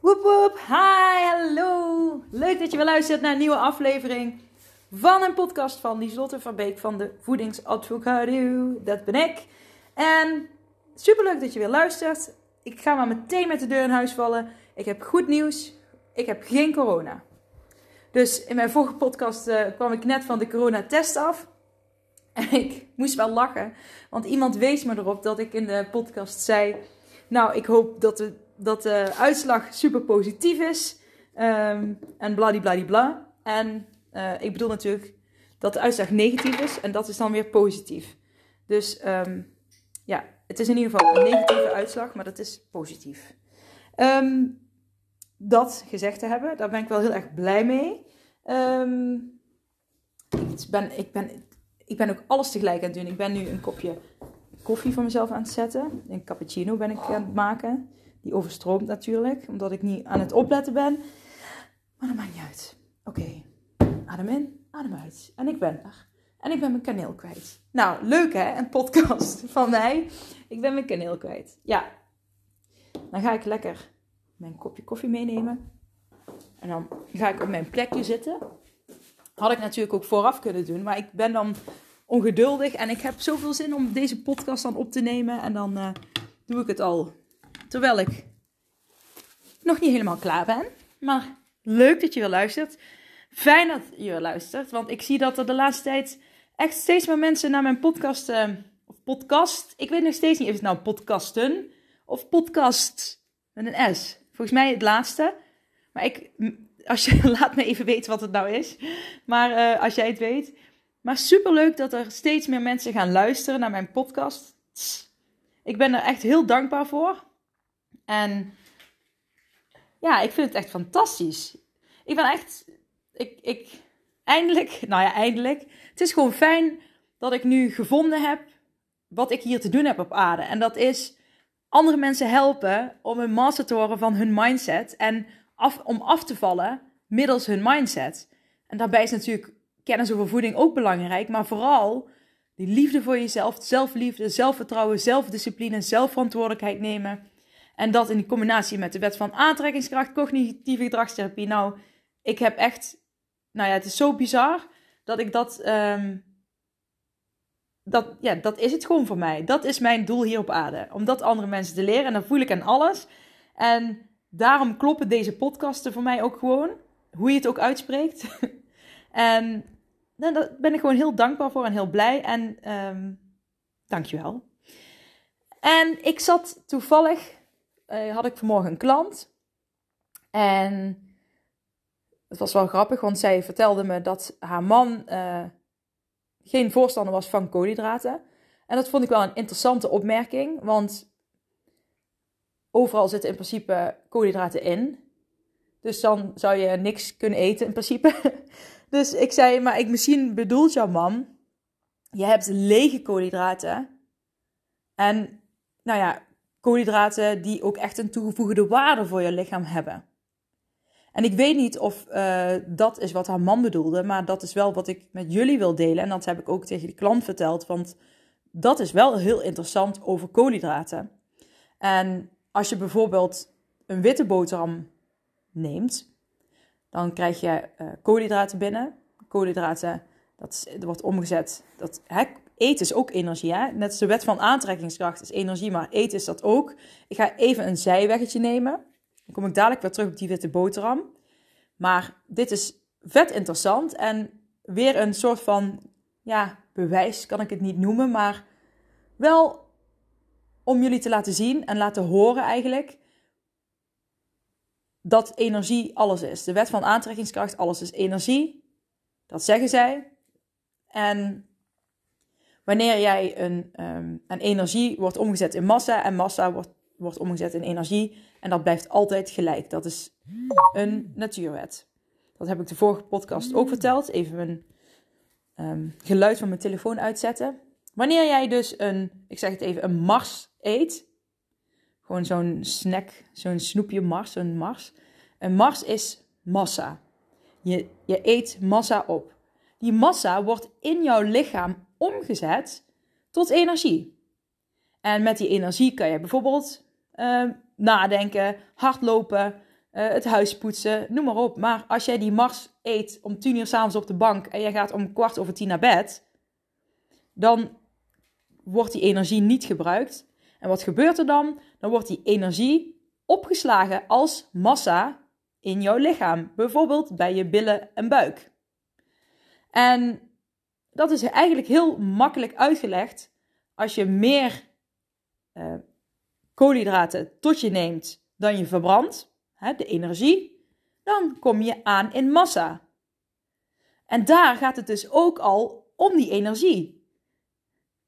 Woep woep, hi, hallo. Leuk dat je weer luistert naar een nieuwe aflevering van een podcast van Lieselotte van Beek van de Voedingsadvocado. Dat ben ik. En superleuk dat je weer luistert. Ik ga maar meteen met de deur in huis vallen. Ik heb goed nieuws. Ik heb geen corona. Dus in mijn vorige podcast uh, kwam ik net van de coronatest af. En ik moest wel lachen. Want iemand wees me erop dat ik in de podcast zei... Nou, ik hoop dat de dat de uitslag super positief is. Um, en bladibladibla. En uh, ik bedoel natuurlijk dat de uitslag negatief is. En dat is dan weer positief. Dus um, ja, het is in ieder geval een negatieve uitslag, maar dat is positief. Um, dat gezegd te hebben, daar ben ik wel heel erg blij mee. ik, ben, ik, ben, ik ben ook alles tegelijk aan het doen. Ik ben nu een kopje koffie voor mezelf aan het zetten. Een cappuccino ben ik aan het maken. Die overstroomt natuurlijk, omdat ik niet aan het opletten ben. Maar dat maakt niet uit. Oké, adem in, adem uit. En ik ben er. En ik ben mijn kaneel kwijt. Nou, leuk hè, een podcast van mij. Ik ben mijn kaneel kwijt. Ja, dan ga ik lekker mijn kopje koffie meenemen. En dan ga ik op mijn plekje zitten. Had ik natuurlijk ook vooraf kunnen doen, maar ik ben dan ongeduldig en ik heb zoveel zin om deze podcast dan op te nemen. En dan uh, doe ik het al Terwijl ik nog niet helemaal klaar ben. Maar leuk dat je weer luistert. Fijn dat je weer luistert. Want ik zie dat er de laatste tijd echt steeds meer mensen naar mijn podcast. Uh, of podcast. Ik weet nog steeds niet of het nou podcasten. Of podcast. Met een S. Volgens mij het laatste. Maar ik. Als je, laat me even weten wat het nou is. Maar uh, als jij het weet. Maar super leuk dat er steeds meer mensen gaan luisteren naar mijn podcast. Ik ben er echt heel dankbaar voor. En ja, ik vind het echt fantastisch. Ik ben echt, ik, ik, eindelijk, nou ja, eindelijk. Het is gewoon fijn dat ik nu gevonden heb wat ik hier te doen heb op aarde. En dat is andere mensen helpen om een master te worden van hun mindset. En af, om af te vallen middels hun mindset. En daarbij is natuurlijk kennis over voeding ook belangrijk. Maar vooral die liefde voor jezelf, zelfliefde, zelfvertrouwen, zelfdiscipline, zelfverantwoordelijkheid nemen. En dat in combinatie met de wet van aantrekkingskracht, cognitieve gedragstherapie. Nou, ik heb echt, nou ja, het is zo bizar dat ik dat, um, dat, ja, dat is het gewoon voor mij. Dat is mijn doel hier op aarde. Om dat andere mensen te leren. En dan voel ik aan alles. En daarom kloppen deze podcasten voor mij ook gewoon. Hoe je het ook uitspreekt. en nou, daar ben ik gewoon heel dankbaar voor en heel blij. En um, dankjewel. En ik zat toevallig uh, had ik vanmorgen een klant. En het was wel grappig, want zij vertelde me dat haar man uh, geen voorstander was van koolhydraten. En dat vond ik wel een interessante opmerking, want overal zitten in principe koolhydraten in. Dus dan zou je niks kunnen eten in principe. Dus ik zei, maar ik, misschien bedoelt jouw man, je hebt lege koolhydraten. En nou ja, koolhydraten die ook echt een toegevoegde waarde voor je lichaam hebben. En ik weet niet of uh, dat is wat haar man bedoelde, maar dat is wel wat ik met jullie wil delen. En dat heb ik ook tegen de klant verteld, want dat is wel heel interessant over koolhydraten. En als je bijvoorbeeld een witte boterham neemt, dan krijg je uh, koolhydraten binnen. Koolhydraten, dat, dat wordt omgezet. Dat, hè, eten is ook energie. Hè? Net als de wet van aantrekkingskracht is energie, maar eten is dat ook. Ik ga even een zijweggetje nemen. Dan kom ik dadelijk weer terug op die witte boterham. Maar dit is vet interessant en weer een soort van ja, bewijs kan ik het niet noemen, maar wel om jullie te laten zien en laten horen eigenlijk dat energie alles is. De wet van aantrekkingskracht, alles is energie. Dat zeggen zij. En wanneer jij een, um, een energie wordt omgezet in massa en massa wordt, wordt omgezet in energie. En dat blijft altijd gelijk. Dat is een natuurwet. Dat heb ik de vorige podcast ook verteld. Even mijn um, geluid van mijn telefoon uitzetten. Wanneer jij dus een, ik zeg het even, een Mars eet. Gewoon zo'n snack, zo'n snoepje Mars, zo'n Mars. Een Mars is massa. Je, je eet massa op. Die massa wordt in jouw lichaam omgezet tot energie. En met die energie kan je bijvoorbeeld uh, nadenken, hardlopen, uh, het huis poetsen, noem maar op. Maar als jij die mars eet om tien uur s'avonds op de bank en jij gaat om kwart over tien naar bed, dan wordt die energie niet gebruikt. En wat gebeurt er dan? Dan wordt die energie opgeslagen als massa in jouw lichaam, bijvoorbeeld bij je billen en buik. En dat is eigenlijk heel makkelijk uitgelegd als je meer uh, koolhydraten tot je neemt dan je verbrandt, de energie, dan kom je aan in massa. En daar gaat het dus ook al om die energie.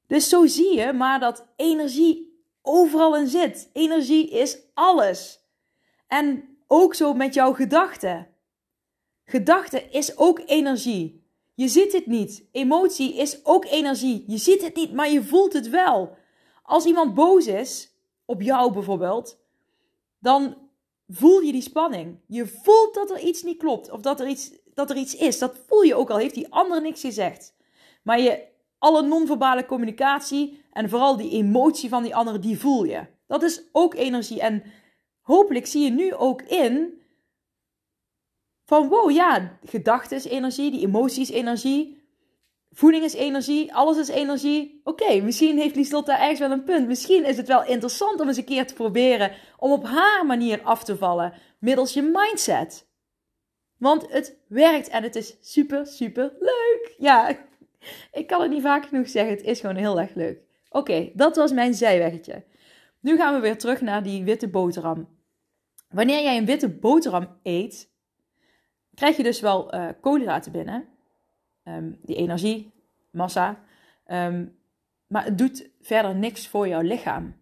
Dus zo zie je maar dat energie overal in zit. Energie is alles. En ook zo met jouw gedachten. Gedachten is ook energie. Je ziet het niet. Emotie is ook energie. Je ziet het niet, maar je voelt het wel. Als iemand boos is, op jou bijvoorbeeld, dan voel je die spanning. Je voelt dat er iets niet klopt of dat er iets, dat er iets is. Dat voel je ook al, heeft die ander niks gezegd. Maar je, alle non-verbale communicatie en vooral die emotie van die andere, die voel je. Dat is ook energie. En hopelijk zie je nu ook in van wow, ja, gedachte is energie, die emotie is energie. Voeding is energie, alles is energie. Oké, misschien heeft Lieslot daar ergens wel een punt. Misschien is het wel interessant om eens een keer te proberen om op haar manier af te vallen middels je mindset. Want het werkt en het is super, super leuk. Ja, ik kan het niet vaak genoeg zeggen. Het is gewoon heel erg leuk. Oké, dat was mijn zijweggetje. Nu gaan we weer terug naar die witte boterham. Wanneer jij een witte boterham eet, krijg je dus wel uh, koolhydraten binnen. Ehm, die energie, massa. Ehm, maar het doet verder niks voor jouw lichaam.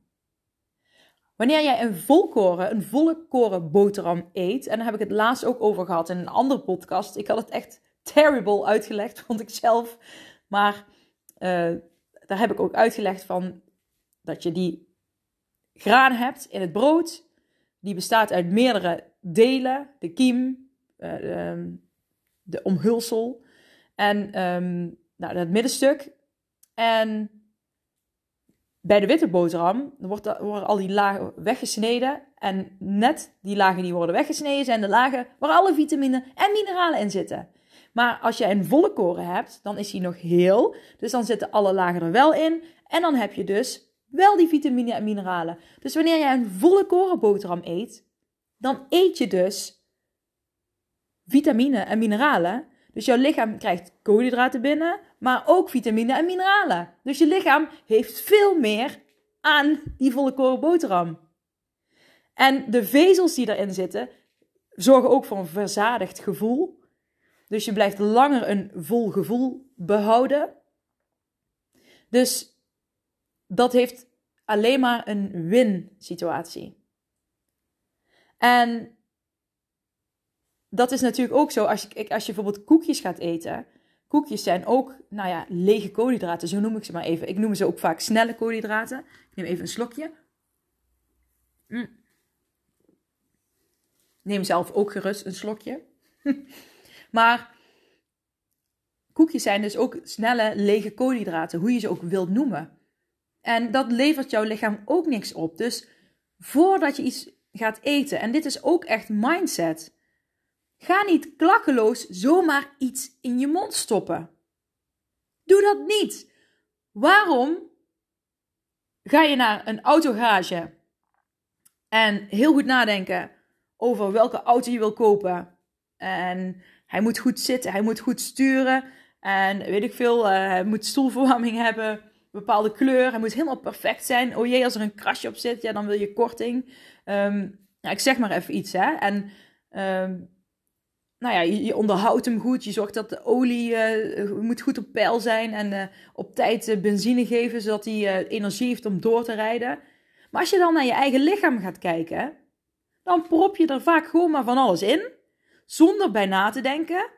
Wanneer jij een volkoren, een volle koren boterham eet, en daar heb ik het laatst ook over gehad in een andere podcast. Ik had het echt terrible uitgelegd, vond ik zelf. Maar uh, daar heb ik ook uitgelegd van dat je die graan hebt in het brood. Die bestaat uit meerdere delen. De kiem, uh, de omhulsel en um, nou, dat middenstuk. En bij de witte boterham wordt, worden al die lagen weggesneden. En net die lagen die worden weggesneden zijn de lagen waar alle vitamine en mineralen in zitten. Maar als je een volle koren hebt, dan is die nog heel. Dus dan zitten alle lagen er wel in. En dan heb je dus wel die vitamine en mineralen. Dus wanneer je een volle koren boterham eet, dan eet je dus vitamine en mineralen dus jouw lichaam krijgt koolhydraten binnen, maar ook vitamine en mineralen. Dus je lichaam heeft veel meer aan die volle koren boterham. En de vezels die erin zitten, zorgen ook voor een verzadigd gevoel. Dus je blijft langer een vol gevoel behouden. Dus dat heeft alleen maar een win-situatie. En dat is natuurlijk ook zo als je, als je bijvoorbeeld koekjes gaat eten. Koekjes zijn ook, nou ja, lege koolhydraten, zo noem ik ze maar even. Ik noem ze ook vaak snelle koolhydraten. Ik neem even een slokje. Mm. Neem zelf ook gerust een slokje. maar koekjes zijn dus ook snelle, lege koolhydraten, hoe je ze ook wilt noemen. En dat levert jouw lichaam ook niks op. Dus voordat je iets gaat eten, en dit is ook echt mindset. Ga niet klakkeloos zomaar iets in je mond stoppen. Doe dat niet. Waarom ga je naar een autogarage en heel goed nadenken over welke auto je wil kopen? En hij moet goed zitten, hij moet goed sturen. En weet ik veel, uh, hij moet stoelverwarming hebben, bepaalde kleur. Hij moet helemaal perfect zijn. Oh jee, als er een krasje op zit, ja, dan wil je korting. Ja, ik zeg maar even iets, hè. En um, nou ja, je, onderhoudt hem goed. Je zorgt dat de olie uh, moet goed op peil zijn en uh, op tijd benzine geven, zodat hij energie heeft om door te rijden. Maar als je dan naar je eigen lichaam gaat kijken, dan prop je er vaak gewoon maar van alles in, zonder bij na te denken.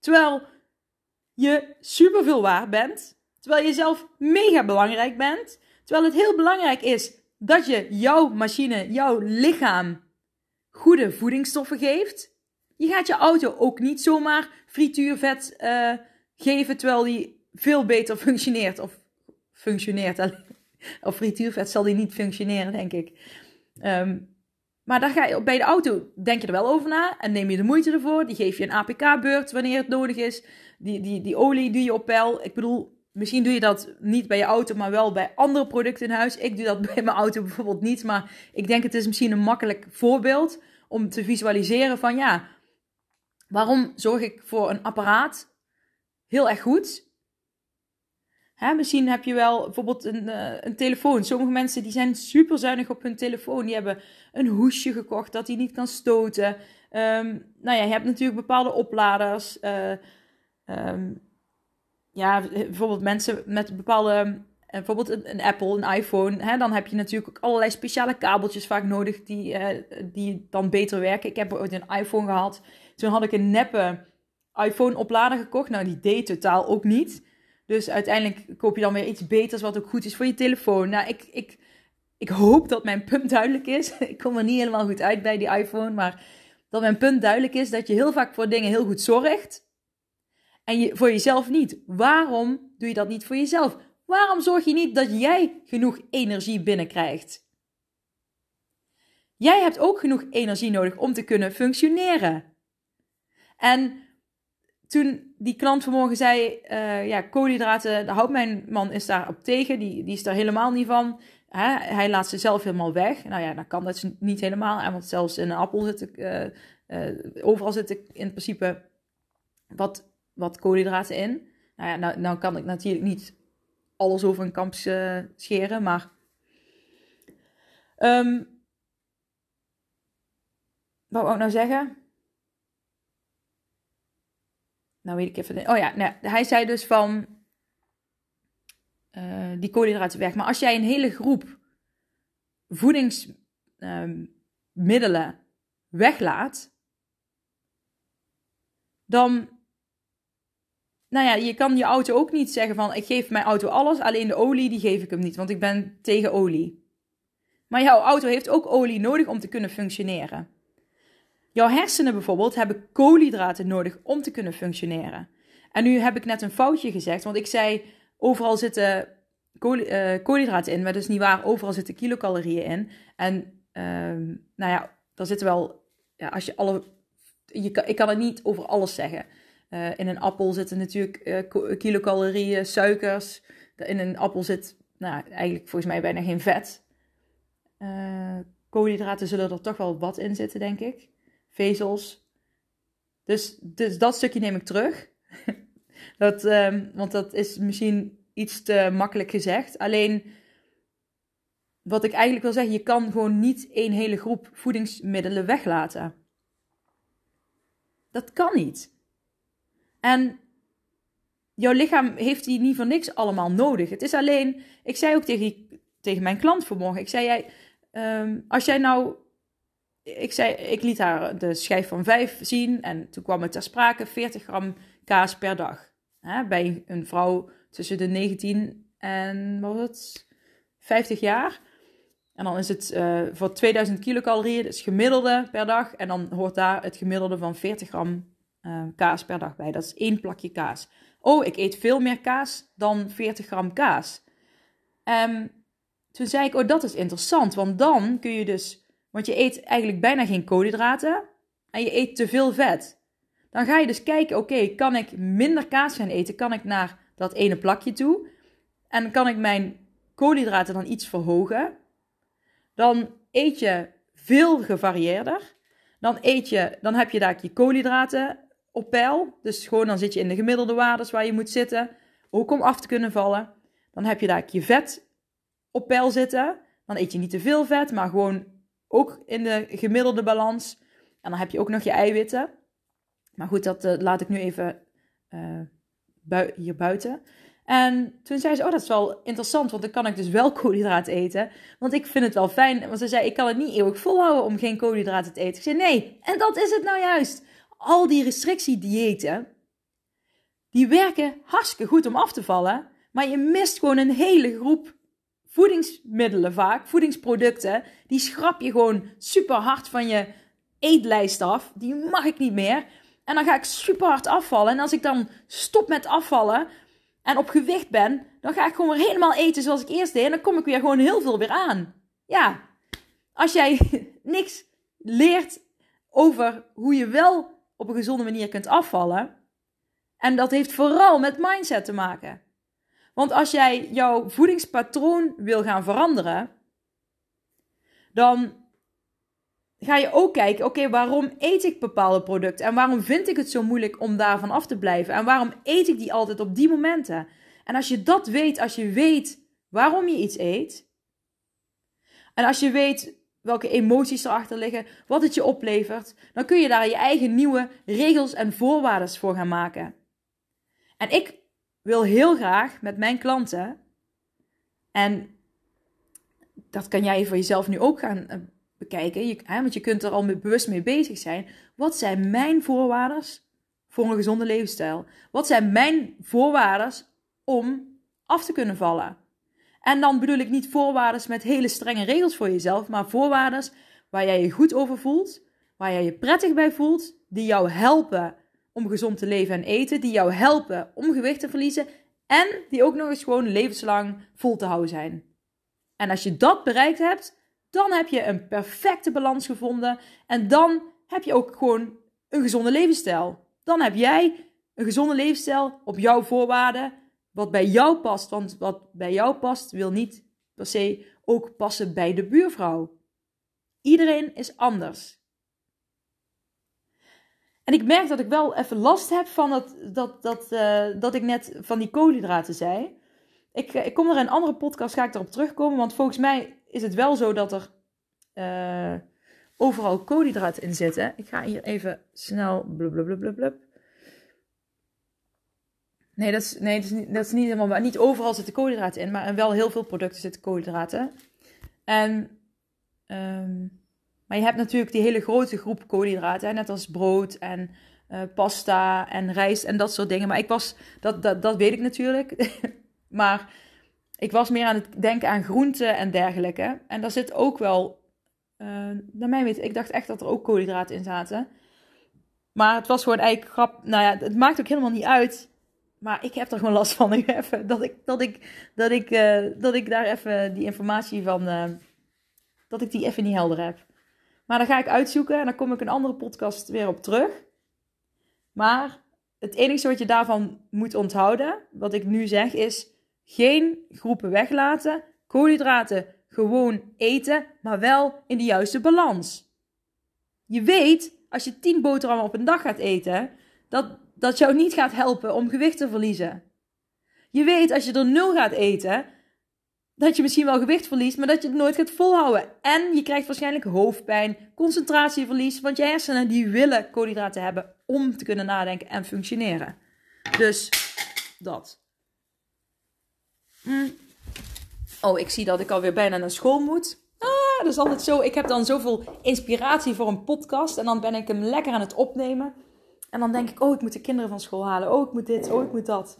Terwijl je superveel waard bent, terwijl je zelf mega belangrijk bent, terwijl het heel belangrijk is dat je jouw machine, jouw lichaam, goede voedingsstoffen geeft je gaat je auto ook niet zomaar frituurvet uh, geven terwijl die veel beter functioneert. Of functioneert. Of frituurvet zal die niet functioneren, denk ik. Um, Maar daar ga je, bij de auto denk je er wel over na en neem je de moeite ervoor. Die geef je een APK-beurt wanneer het nodig is. Die, die, die olie doe je op peil. Ik bedoel, misschien doe je dat niet bij je auto, maar wel bij andere producten in huis. Ik doe dat bij mijn auto bijvoorbeeld niet, maar ik denk het is misschien een makkelijk voorbeeld om te visualiseren van ja, waarom zorg ik voor een apparaat heel erg goed? Hè, misschien heb je wel bijvoorbeeld een, uh, een telefoon. Sommige mensen die zijn super zuinig op hun telefoon. Die hebben een hoesje gekocht dat hij niet kan stoten. Um, nou ja, je hebt natuurlijk bepaalde opladers. Uh, um, ja, bijvoorbeeld mensen met bepaalde, eh, bijvoorbeeld een, een, Apple, een iPhone, hè, dan heb je natuurlijk ook allerlei speciale kabeltjes vaak nodig die, uh, die dan beter werken. Ik heb ooit een iPhone gehad. Toen had ik een neppe iPhone-oplader gekocht. Nou, die deed totaal ook niet. Dus uiteindelijk koop je dan weer iets beters wat ook goed is voor je telefoon. Nou, ik, ik, ik hoop dat mijn punt duidelijk is. ik kom er niet helemaal goed uit bij die iPhone, maar dat mijn punt duidelijk is dat je heel vaak voor dingen heel goed zorgt. En je, voor jezelf niet. Waarom doe je dat niet voor jezelf? Waarom zorg je niet dat jij genoeg energie binnenkrijgt? Jij hebt ook genoeg energie nodig om te kunnen functioneren. En toen die klant vanmorgen zei, uh, ja, koolhydraten, daar houdt mijn man is daar op tegen, die, die is daar helemaal niet van. Hè? Hij laat ze zelf helemaal weg. Nou ja, dan kan dat niet helemaal, want zelfs in een appel zit uh, uh, overal zit in principe wat wat koolhydraten in. Nou ja, nou, nou kan ik natuurlijk niet alles over een kamp scheren, maar... Um, wat wou ik nou zeggen? Nou weet ik even... Oh ja, hij zei dus van... Uh, die koolhydraten weg. Maar als jij een hele groep voedingsmiddelen uh, weglaat... dan nou ja, je kan je auto ook niet zeggen van ik geef mijn auto alles, alleen de olie die geef ik hem niet, want ik ben tegen olie. Maar jouw auto heeft ook olie nodig om te kunnen functioneren. Jouw hersenen bijvoorbeeld hebben koolhydraten nodig om te kunnen functioneren. En nu heb ik net een foutje gezegd, want ik zei overal zitten eh, koolhydraten in, maar dat is niet waar. Overal zitten kilocalorieën in. En uh, nou ja, daar zitten wel, ja, als je alle, je ik kan het niet over alles zeggen. Uh, in een appel zitten natuurlijk uh, kilocalorieën, suikers. In een appel zit nou, eigenlijk volgens mij bijna geen vet. Uh, koolhydraten zullen er toch wel wat in zitten, denk ik. Vezels. Dus, dus dat stukje neem ik terug. dat, um, want dat is misschien iets te makkelijk gezegd. Alleen, wat ik eigenlijk wil zeggen, je kan gewoon niet één hele groep voedingsmiddelen weglaten. Dat kan niet. En jouw lichaam heeft die niet voor niks allemaal nodig. Het is alleen, ik zei ook tegen, tegen mijn klant vanmorgen, ik zei jij, um, als jij nou, ik, zei, ik liet haar de schijf van 5 zien en toen kwam het ter sprake 40 gram kaas per dag. Hè, bij een vrouw tussen de 19 en wat was het, 50 jaar. En dan is het uh, voor 2000 kilocalorieën, dus gemiddelde per dag. En dan hoort daar het gemiddelde van 40 gram uh, kaas per dag bij. Dat is één plakje kaas. Oh, ik eet veel meer kaas dan 40 gram kaas. Um, toen zei ik, oh, dat is interessant. Want dan kun je dus, want je eet eigenlijk bijna geen koolhydraten en je eet te veel vet. Dan ga je dus kijken, oké, kan ik minder kaas gaan eten? Kan ik naar dat ene plakje toe? En kan ik mijn koolhydraten dan iets verhogen? Dan eet je veel gevarieerder. Dan, eet je, dan heb je daar je koolhydraten op peil. Dus gewoon dan zit je in de gemiddelde waardes waar je moet zitten. Ook om af te kunnen vallen. Dan heb je daar je vet op peil zitten. Dan eet je niet te veel vet, maar gewoon ook in de gemiddelde balans. En dan heb je ook nog je eiwitten. Maar goed, dat uh, laat ik nu even uh, hier buiten. En toen zei ze, oh dat is wel interessant, want dan kan ik dus wel koolhydraten eten. Want ik vind het wel fijn. Want ze zei, ik kan het niet eeuwig volhouden om geen koolhydraten te eten. Ik zei, nee, en dat is het nou juist al die restrictiediëten, die werken hartstikke goed om af te vallen. Maar je mist gewoon een hele groep voedingsmiddelen vaak, voedingsproducten. Die schrap je gewoon super hard van je eetlijst af. Die mag ik niet meer. En dan ga ik super hard afvallen. En als ik dan stop met afvallen en op gewicht ben, dan ga ik gewoon weer helemaal eten zoals ik eerst deed. En dan kom ik weer gewoon heel veel weer aan. Ja, als jij niks leert over hoe je wel op een gezonde manier kunt afvallen. En dat heeft vooral met mindset te maken. Want als jij jouw voedingspatroon wil gaan veranderen, dan ga je ook kijken, oké, waarom eet ik bepaalde producten? En waarom vind ik het zo moeilijk om daarvan af te blijven? En waarom eet ik die altijd op die momenten? En als je dat weet, als je weet waarom je iets eet, en als je weet welke emoties erachter liggen, wat het je oplevert, dan kun je daar je eigen nieuwe regels en voorwaarden voor gaan maken. En ik wil heel graag met mijn klanten, en dat kan jij voor jezelf nu ook gaan eh, bekijken, je, hè, want je kunt er al bewust mee bezig zijn. Wat zijn mijn voorwaarden voor een gezonde levensstijl? Wat zijn mijn voorwaarden om af te kunnen vallen? En dan bedoel ik niet voorwaarden met hele strenge regels voor jezelf, maar voorwaarden waar jij je goed over voelt, waar jij je prettig bij voelt, die jou helpen om gezond te leven en eten, die jou helpen om gewicht te verliezen en die ook nog eens gewoon levenslang vol te houden zijn. En als je dat bereikt hebt, dan heb je een perfecte balans gevonden en dan heb je ook gewoon een gezonde levensstijl. Dan heb jij een gezonde levensstijl op jouw voorwaarden, wat bij jou past. Want wat bij jou past, wil niet per se ook passen bij de buurvrouw. Iedereen is anders. En ik merk dat ik wel even last heb van dat, dat, dat, uh, dat ik net van die koolhydraten zei. Ik, eh, ik kom er in een andere podcast, ga ik erop terugkomen. Want volgens mij is het wel zo dat er uh, overal koolhydraten in zitten. Ik ga hier even snel blub, Nee, dat is, nee dat, is niet, dat is niet helemaal waar. Niet overal zitten koolhydraten in, maar wel heel veel producten zitten koolhydraten. En, um, maar je hebt natuurlijk die hele grote groep koolhydraten, net als brood en uh, pasta en rijst en dat soort dingen. Maar ik was, dat, dat, dat weet ik natuurlijk. maar ik was meer aan het denken aan groenten en dergelijke. En daar zit ook wel, uh, naar mijn weten, ik dacht echt dat er ook koolhydraten in zaten. Maar het was gewoon eigenlijk grap. Nou ja, het maakt ook helemaal niet uit maar ik heb er gewoon last van. Ik even, dat, ik, dat, ik, dat, ik, uh, dat ik daar even die informatie van. Uh, dat ik die even niet helder heb. Maar dan ga ik uitzoeken en dan kom ik een andere podcast weer op terug. Maar het enige wat je daarvan moet onthouden, wat ik nu zeg, is geen groepen weglaten. Koolhydraten gewoon eten, maar wel in de juiste balans. Je weet, als je 10 boterhammen op een dag gaat eten, dat dat jou niet gaat helpen om gewicht te verliezen. Je weet als je er nul gaat eten, dat je misschien wel gewicht verliest, maar dat je het nooit gaat volhouden. En je krijgt waarschijnlijk hoofdpijn, concentratieverlies, want je hersenen die willen koolhydraten hebben om te kunnen nadenken en functioneren. Dus dat. Hm. Oh, ik zie dat ik alweer bijna naar school moet. Ah, dat is altijd zo. Ik heb dan zoveel inspiratie voor een podcast en dan ben ik hem lekker aan het opnemen. En dan denk ik, oh, ik moet de kinderen van school halen. Oh, ik moet dit. Oh, ik moet dat.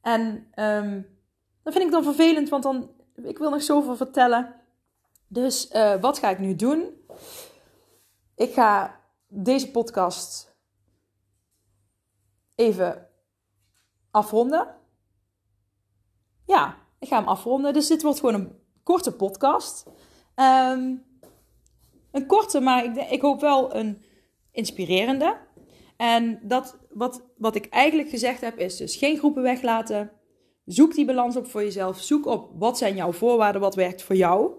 En um, dat vind ik dan vervelend, want dan, ik wil nog zoveel vertellen. Dus uh, wat ga ik nu doen? Ik ga deze podcast even afronden. Ja, ik ga hem afronden. Dus dit wordt gewoon een korte podcast. Um, een korte, maar ik, ik hoop wel een inspirerende. En dat, wat, wat ik eigenlijk gezegd heb, is dus geen groepen weglaten. Zoek die balans op voor jezelf. Zoek op wat zijn jouw voorwaarden, wat werkt voor jou.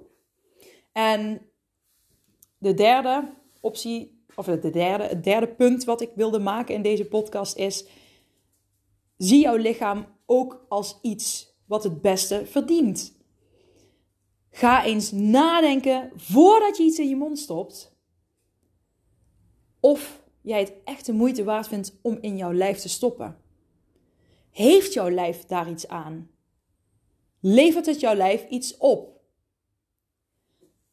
En de derde optie, of de derde, het derde punt wat ik wilde maken in deze podcast is: zie jouw lichaam ook als iets wat het beste verdient. Ga eens nadenken voordat je iets in je mond stopt. Of jij het echt de moeite waard vindt om in jouw lijf te stoppen? Heeft jouw lijf daar iets aan? Levert het jouw lijf iets op?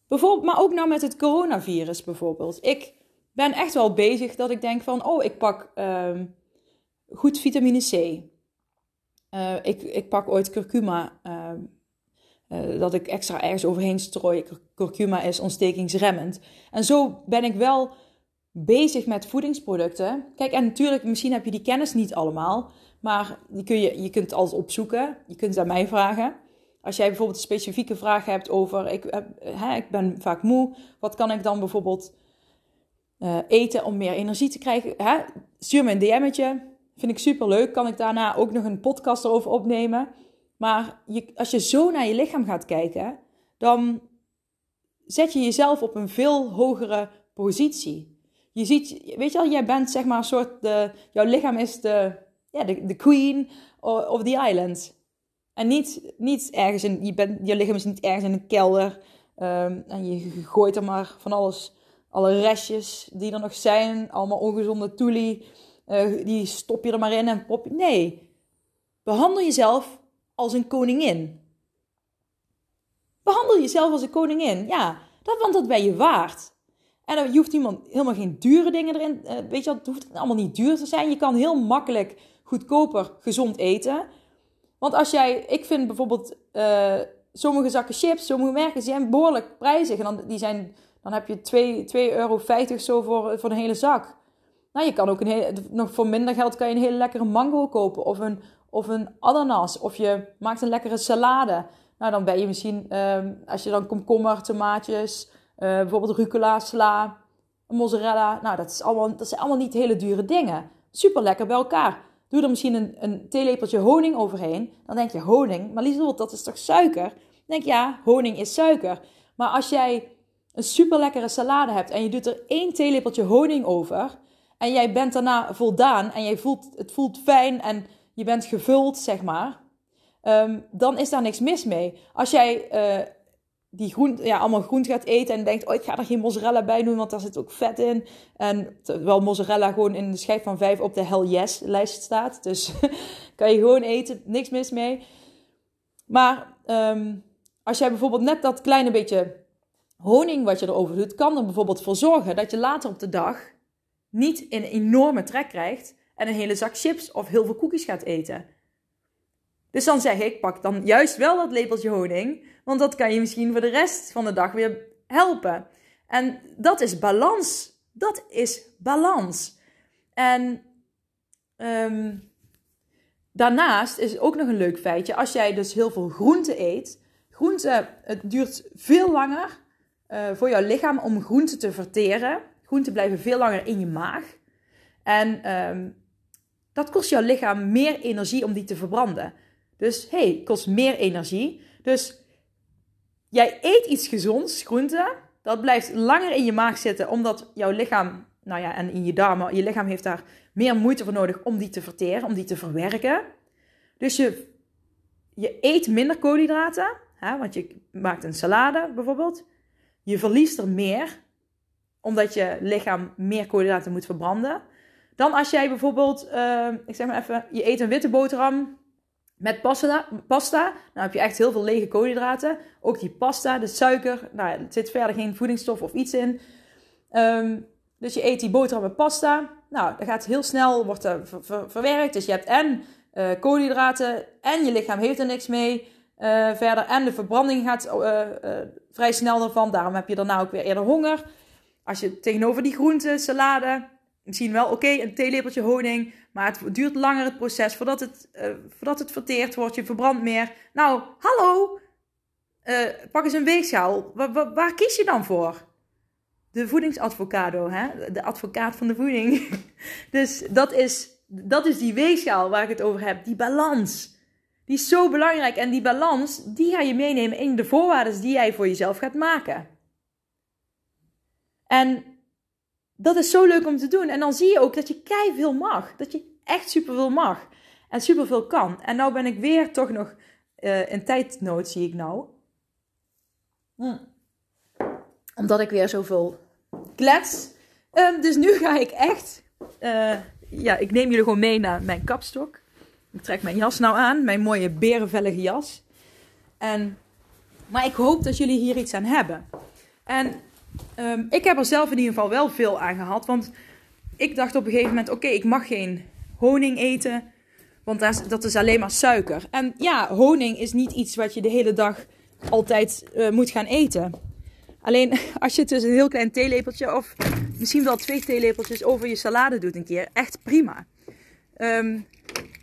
Bijvoorbeeld, maar ook nou met het coronavirus bijvoorbeeld. Ik ben echt wel bezig dat ik denk van, oh, ik pak uh, goed vitamine C. Uh, ik, ik pak ooit curcuma, uh, dat ik extra ergens overheen strooi. Curcuma is ontstekingsremmend. En zo ben ik wel bezig met voedingsproducten. Kijk, en natuurlijk, misschien heb je die kennis niet allemaal, maar die kun je, je kunt altijd opzoeken. Je kunt het aan mij vragen. Als jij bijvoorbeeld een specifieke vraag hebt over, ik, hè, ik ben vaak moe, wat kan ik dan bijvoorbeeld eh, eten om meer energie te krijgen. Hè? Stuur me een DM'tje. Vind ik super leuk. Kan ik daarna ook nog een podcast erover opnemen. Maar je, als je zo naar je lichaam gaat kijken, dan zet je jezelf op een veel hogere positie. Je ziet, weet je wel, jij bent zeg maar een soort, de, jouw lichaam is de, ja, de, de queen of the island. En niet, niet ergens in, je, bent, je lichaam is niet ergens in een kelder. Um, en je gooit er maar van alles, alle restjes die er nog zijn, allemaal ongezonde toelie, uh, die stop je er maar in en pop je. Nee, behandel jezelf als een koningin. Behandel jezelf als een koningin. Ja, dat, want dat ben je waard. En je hoeft iemand, helemaal geen dure dingen erin. Uh, weet je, het hoeft allemaal niet duur te zijn. Je kan heel makkelijk, goedkoper, gezond eten. Want als jij, ik vind bijvoorbeeld uh, sommige zakken chips, sommige merken, die zijn behoorlijk prijzig. En dan, die zijn, dan heb je 2,50 euro zo voor, voor een hele zak. Nou, je kan ook een nog voor minder geld kan je een hele lekkere mango kopen. Of een, of een ananas. Of je maakt een lekkere salade. Nou, dan ben je misschien, ehm, als je dan komkommer, tomaatjes, bijvoorbeeld rucola, sla, mozzarella. Nou, dat, is allemaal, dat zijn allemaal niet hele dure dingen. Super lekker bij elkaar. Doe er misschien een, een theelepeltje honing overheen. Dan denk je, honing? Maar Lieselot, dat is toch suiker? Dan denk je, ja, honing is suiker. Maar als jij een super lekkere salade hebt en je doet er één theelepeltje honing over... en jij bent daarna voldaan en jij voelt, het voelt fijn en je bent gevuld, zeg maar... Um, dan is daar niks mis mee. Als jij uh, die groente, ja, allemaal groente gaat eten en denkt, oh, ik ga er geen mozzarella bij doen, want daar zit ook vet in. En terwijl mozzarella gewoon in de schijf van 5 op de hell yes lijst staat. Dus kan je gewoon eten, niks mis mee. Maar um, als jij bijvoorbeeld net dat kleine beetje honing wat je erover doet, kan er bijvoorbeeld voor zorgen dat je later op de dag niet een enorme trek krijgt en een hele zak chips of heel veel koekjes gaat eten. Dus dan zeg ik, pak dan juist wel dat lepeltje honing, want dat kan je misschien voor de rest van de dag weer helpen. En dat is balans. Dat is balans. En um, daarnaast is ook nog een leuk feitje. Als jij dus heel veel groente eet. Groente, het duurt veel langer uh, voor jouw lichaam om groente te verteren. Groenten blijven veel langer in je maag. En um, dat kost jouw lichaam meer energie om die te verbranden. Dus hey, kost meer energie. Dus jij eet iets gezonds, groente. Dat blijft langer in je maag zitten, omdat jouw lichaam, nou ja, en in je darmen, je lichaam heeft daar meer moeite voor nodig om die te verteren, om die te verwerken. Dus je, je eet minder koolhydraten, hè, want je maakt een salade bijvoorbeeld. Je verliest er meer, omdat je lichaam meer koolhydraten moet verbranden. Dan als jij bijvoorbeeld, uh, ik zeg maar even, je eet een witte boterham met pasta, pasta, dan heb je echt heel veel lege koolhydraten. Ook die pasta, de suiker, nou, er zit verder geen voedingsstof of iets in. Um, dus je eet die boterham met pasta. Nou, dat gaat heel snel, wordt er verwerkt. Dus je hebt en uh, koolhydraten en je lichaam heeft er niks mee. Uh, verder en de verbranding gaat uh, vrij snel ervan. Daarom heb je daarna ook weer eerder honger. Als je tegenover die groenten, salade, misschien wel oké, een theelepeltje honing. Maar het duurt langer het proces voordat het, uh, voordat het verteerd wordt. Je verbrandt meer. Nou, hallo. Uh, pak eens een weegschaal. Waar, waar, kies je dan voor? De voedingsadvocado, hè? de advocaat van de voeding. dus dat is, dat is die weegschaal waar ik het over heb. Die balans. Die is zo belangrijk. En die balans, die ga je meenemen in de voorwaarden die jij voor jezelf gaat maken. En dat is zo leuk om te doen. En dan zie je ook dat je kei veel mag. Dat je echt superveel mag. En superveel kan. En nou ben ik weer toch nog uh, in tijdnood, zie ik nou. Hm. Omdat ik weer zoveel klets. Um, dus nu ga ik echt... Uh, ja, ik neem jullie gewoon mee naar mijn kapstok. Ik trek mijn jas nou aan. Mijn mooie berenvellige jas. En, maar ik hoop dat jullie hier iets aan hebben. En Um, ik heb er zelf in ieder geval wel veel aan gehad. Want ik dacht op een gegeven moment: oké, ik mag geen honing eten. Want dat is alleen maar suiker. En ja, honing is niet iets wat je de hele dag altijd uh, moet gaan eten. Alleen als je het dus een heel klein theelepeltje of misschien wel twee theelepeltjes over je salade doet een keer, echt prima. Um,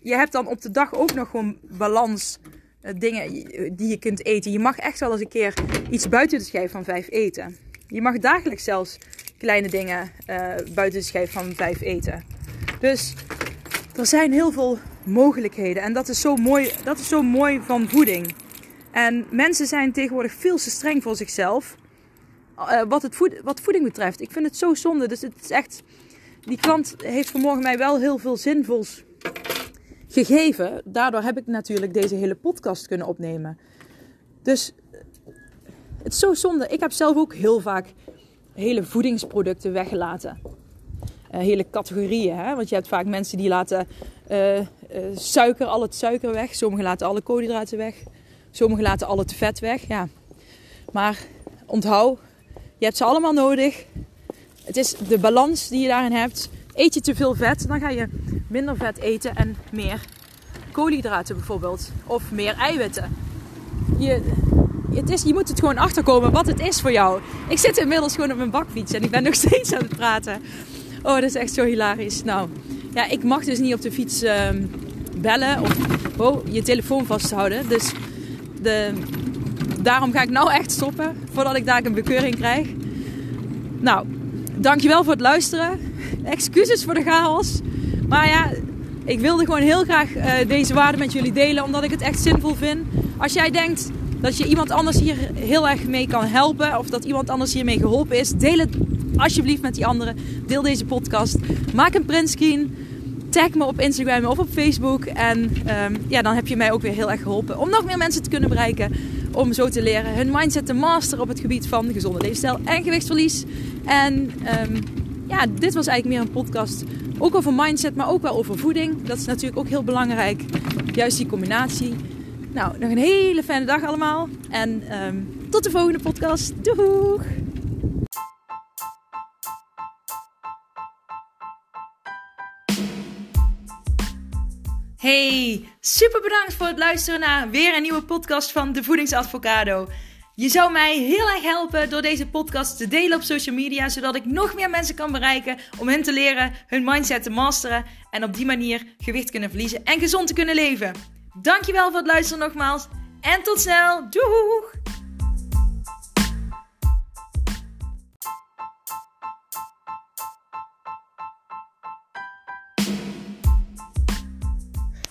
je hebt dan op de dag ook nog gewoon balans uh, dingen die je kunt eten. Je mag echt wel eens een keer iets buiten de schijf van vijf eten. Je mag dagelijks zelfs kleine dingen uh, buiten de schijf van vijf eten. Dus er zijn heel veel mogelijkheden. En dat is zo mooi, dat is zo mooi van voeding. En mensen zijn tegenwoordig veel te streng voor zichzelf. Uh, wat, het voed, wat voeding betreft. Ik vind het zo zonde. Dus het is echt. Die klant heeft vanmorgen mij wel heel veel zinvols gegeven. Daardoor heb ik natuurlijk deze hele podcast kunnen opnemen. Dus het is zo zonde. Ik heb zelf ook heel vaak hele voedingsproducten weggelaten. Uh, hele categorieën. Hè? Want je hebt vaak mensen die laten uh, uh, suiker, al het suiker weg. Sommigen laten alle koolhydraten weg. Sommigen laten al het vet weg. Ja. Maar onthoud, je hebt ze allemaal nodig. Het is de balans die je daarin hebt. Eet je te veel vet, dan ga je minder vet eten en meer koolhydraten bijvoorbeeld. Of meer eiwitten. Je, het is, je moet het gewoon achterkomen wat het is voor jou. Ik zit inmiddels gewoon op mijn bakfiets en ik ben nog steeds aan het praten. Oh, dat is echt zo hilarisch. Nou, ja, ik mag dus niet op de fiets uh, bellen of oh, je telefoon vasthouden. Dus de, daarom ga ik nou echt stoppen voordat ik daar een bekeuring krijg. Nou, dankjewel voor het luisteren. Excuses voor de chaos. Maar ja, ik wilde gewoon heel graag uh, deze waarde met jullie delen, omdat ik het echt zinvol vind. Als jij denkt dat je iemand anders hier heel erg mee kan helpen, of dat iemand anders hiermee geholpen is, deel het alsjeblieft met die anderen. Deel deze podcast. Maak een printscreen. Tag me op Instagram of op Facebook. En um, ja, dan heb je mij ook weer heel erg geholpen om nog meer mensen te kunnen bereiken. Om zo te leren hun mindset te masteren op het gebied van gezonde leefstijl en gewichtsverlies. En um, ja, dit was eigenlijk meer een podcast. Ook over mindset, maar ook wel over voeding. Dat is natuurlijk ook heel belangrijk. Juist die combinatie. Nou, nog een hele fijne dag allemaal. En um, tot de volgende podcast. Doeg! Hey, super bedankt voor het luisteren naar weer een nieuwe podcast van de Voedingsadvocado. Je zou mij heel erg helpen door deze podcast te delen op social media, zodat ik nog meer mensen kan bereiken om hen te leren hun mindset te masteren en op die manier gewicht kunnen verliezen en gezond te kunnen leven. Dankjewel voor het luisteren nogmaals en tot snel. Doeg!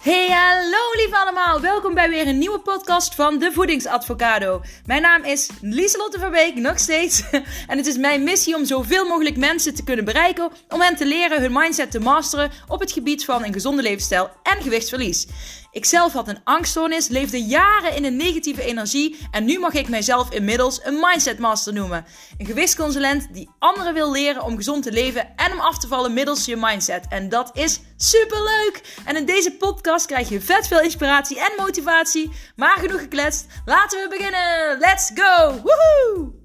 Hey, hallo lieve allemaal. Welkom bij weer een nieuwe podcast van de Voedingsadvocado. Mijn naam is Lieselotte Verbeek, nog steeds. En het is mijn missie om zoveel mogelijk mensen te kunnen bereiken... om hen te leren hun mindset te masteren op het gebied van een gezonde levensstijl en gewichtsverlies. Ik zelf had een angststoornis, leefde jaren in een negatieve energie en nu mag ik mijzelf inmiddels een mindset master noemen. Een gewichtsconsulent die anderen wil leren om gezond te leven en om af te vallen middels je mindset. En dat is super leuk! En in deze podcast krijg je vet veel inspiratie en motivatie. Maar genoeg gekletst, laten we beginnen! Let's go! Woehoe!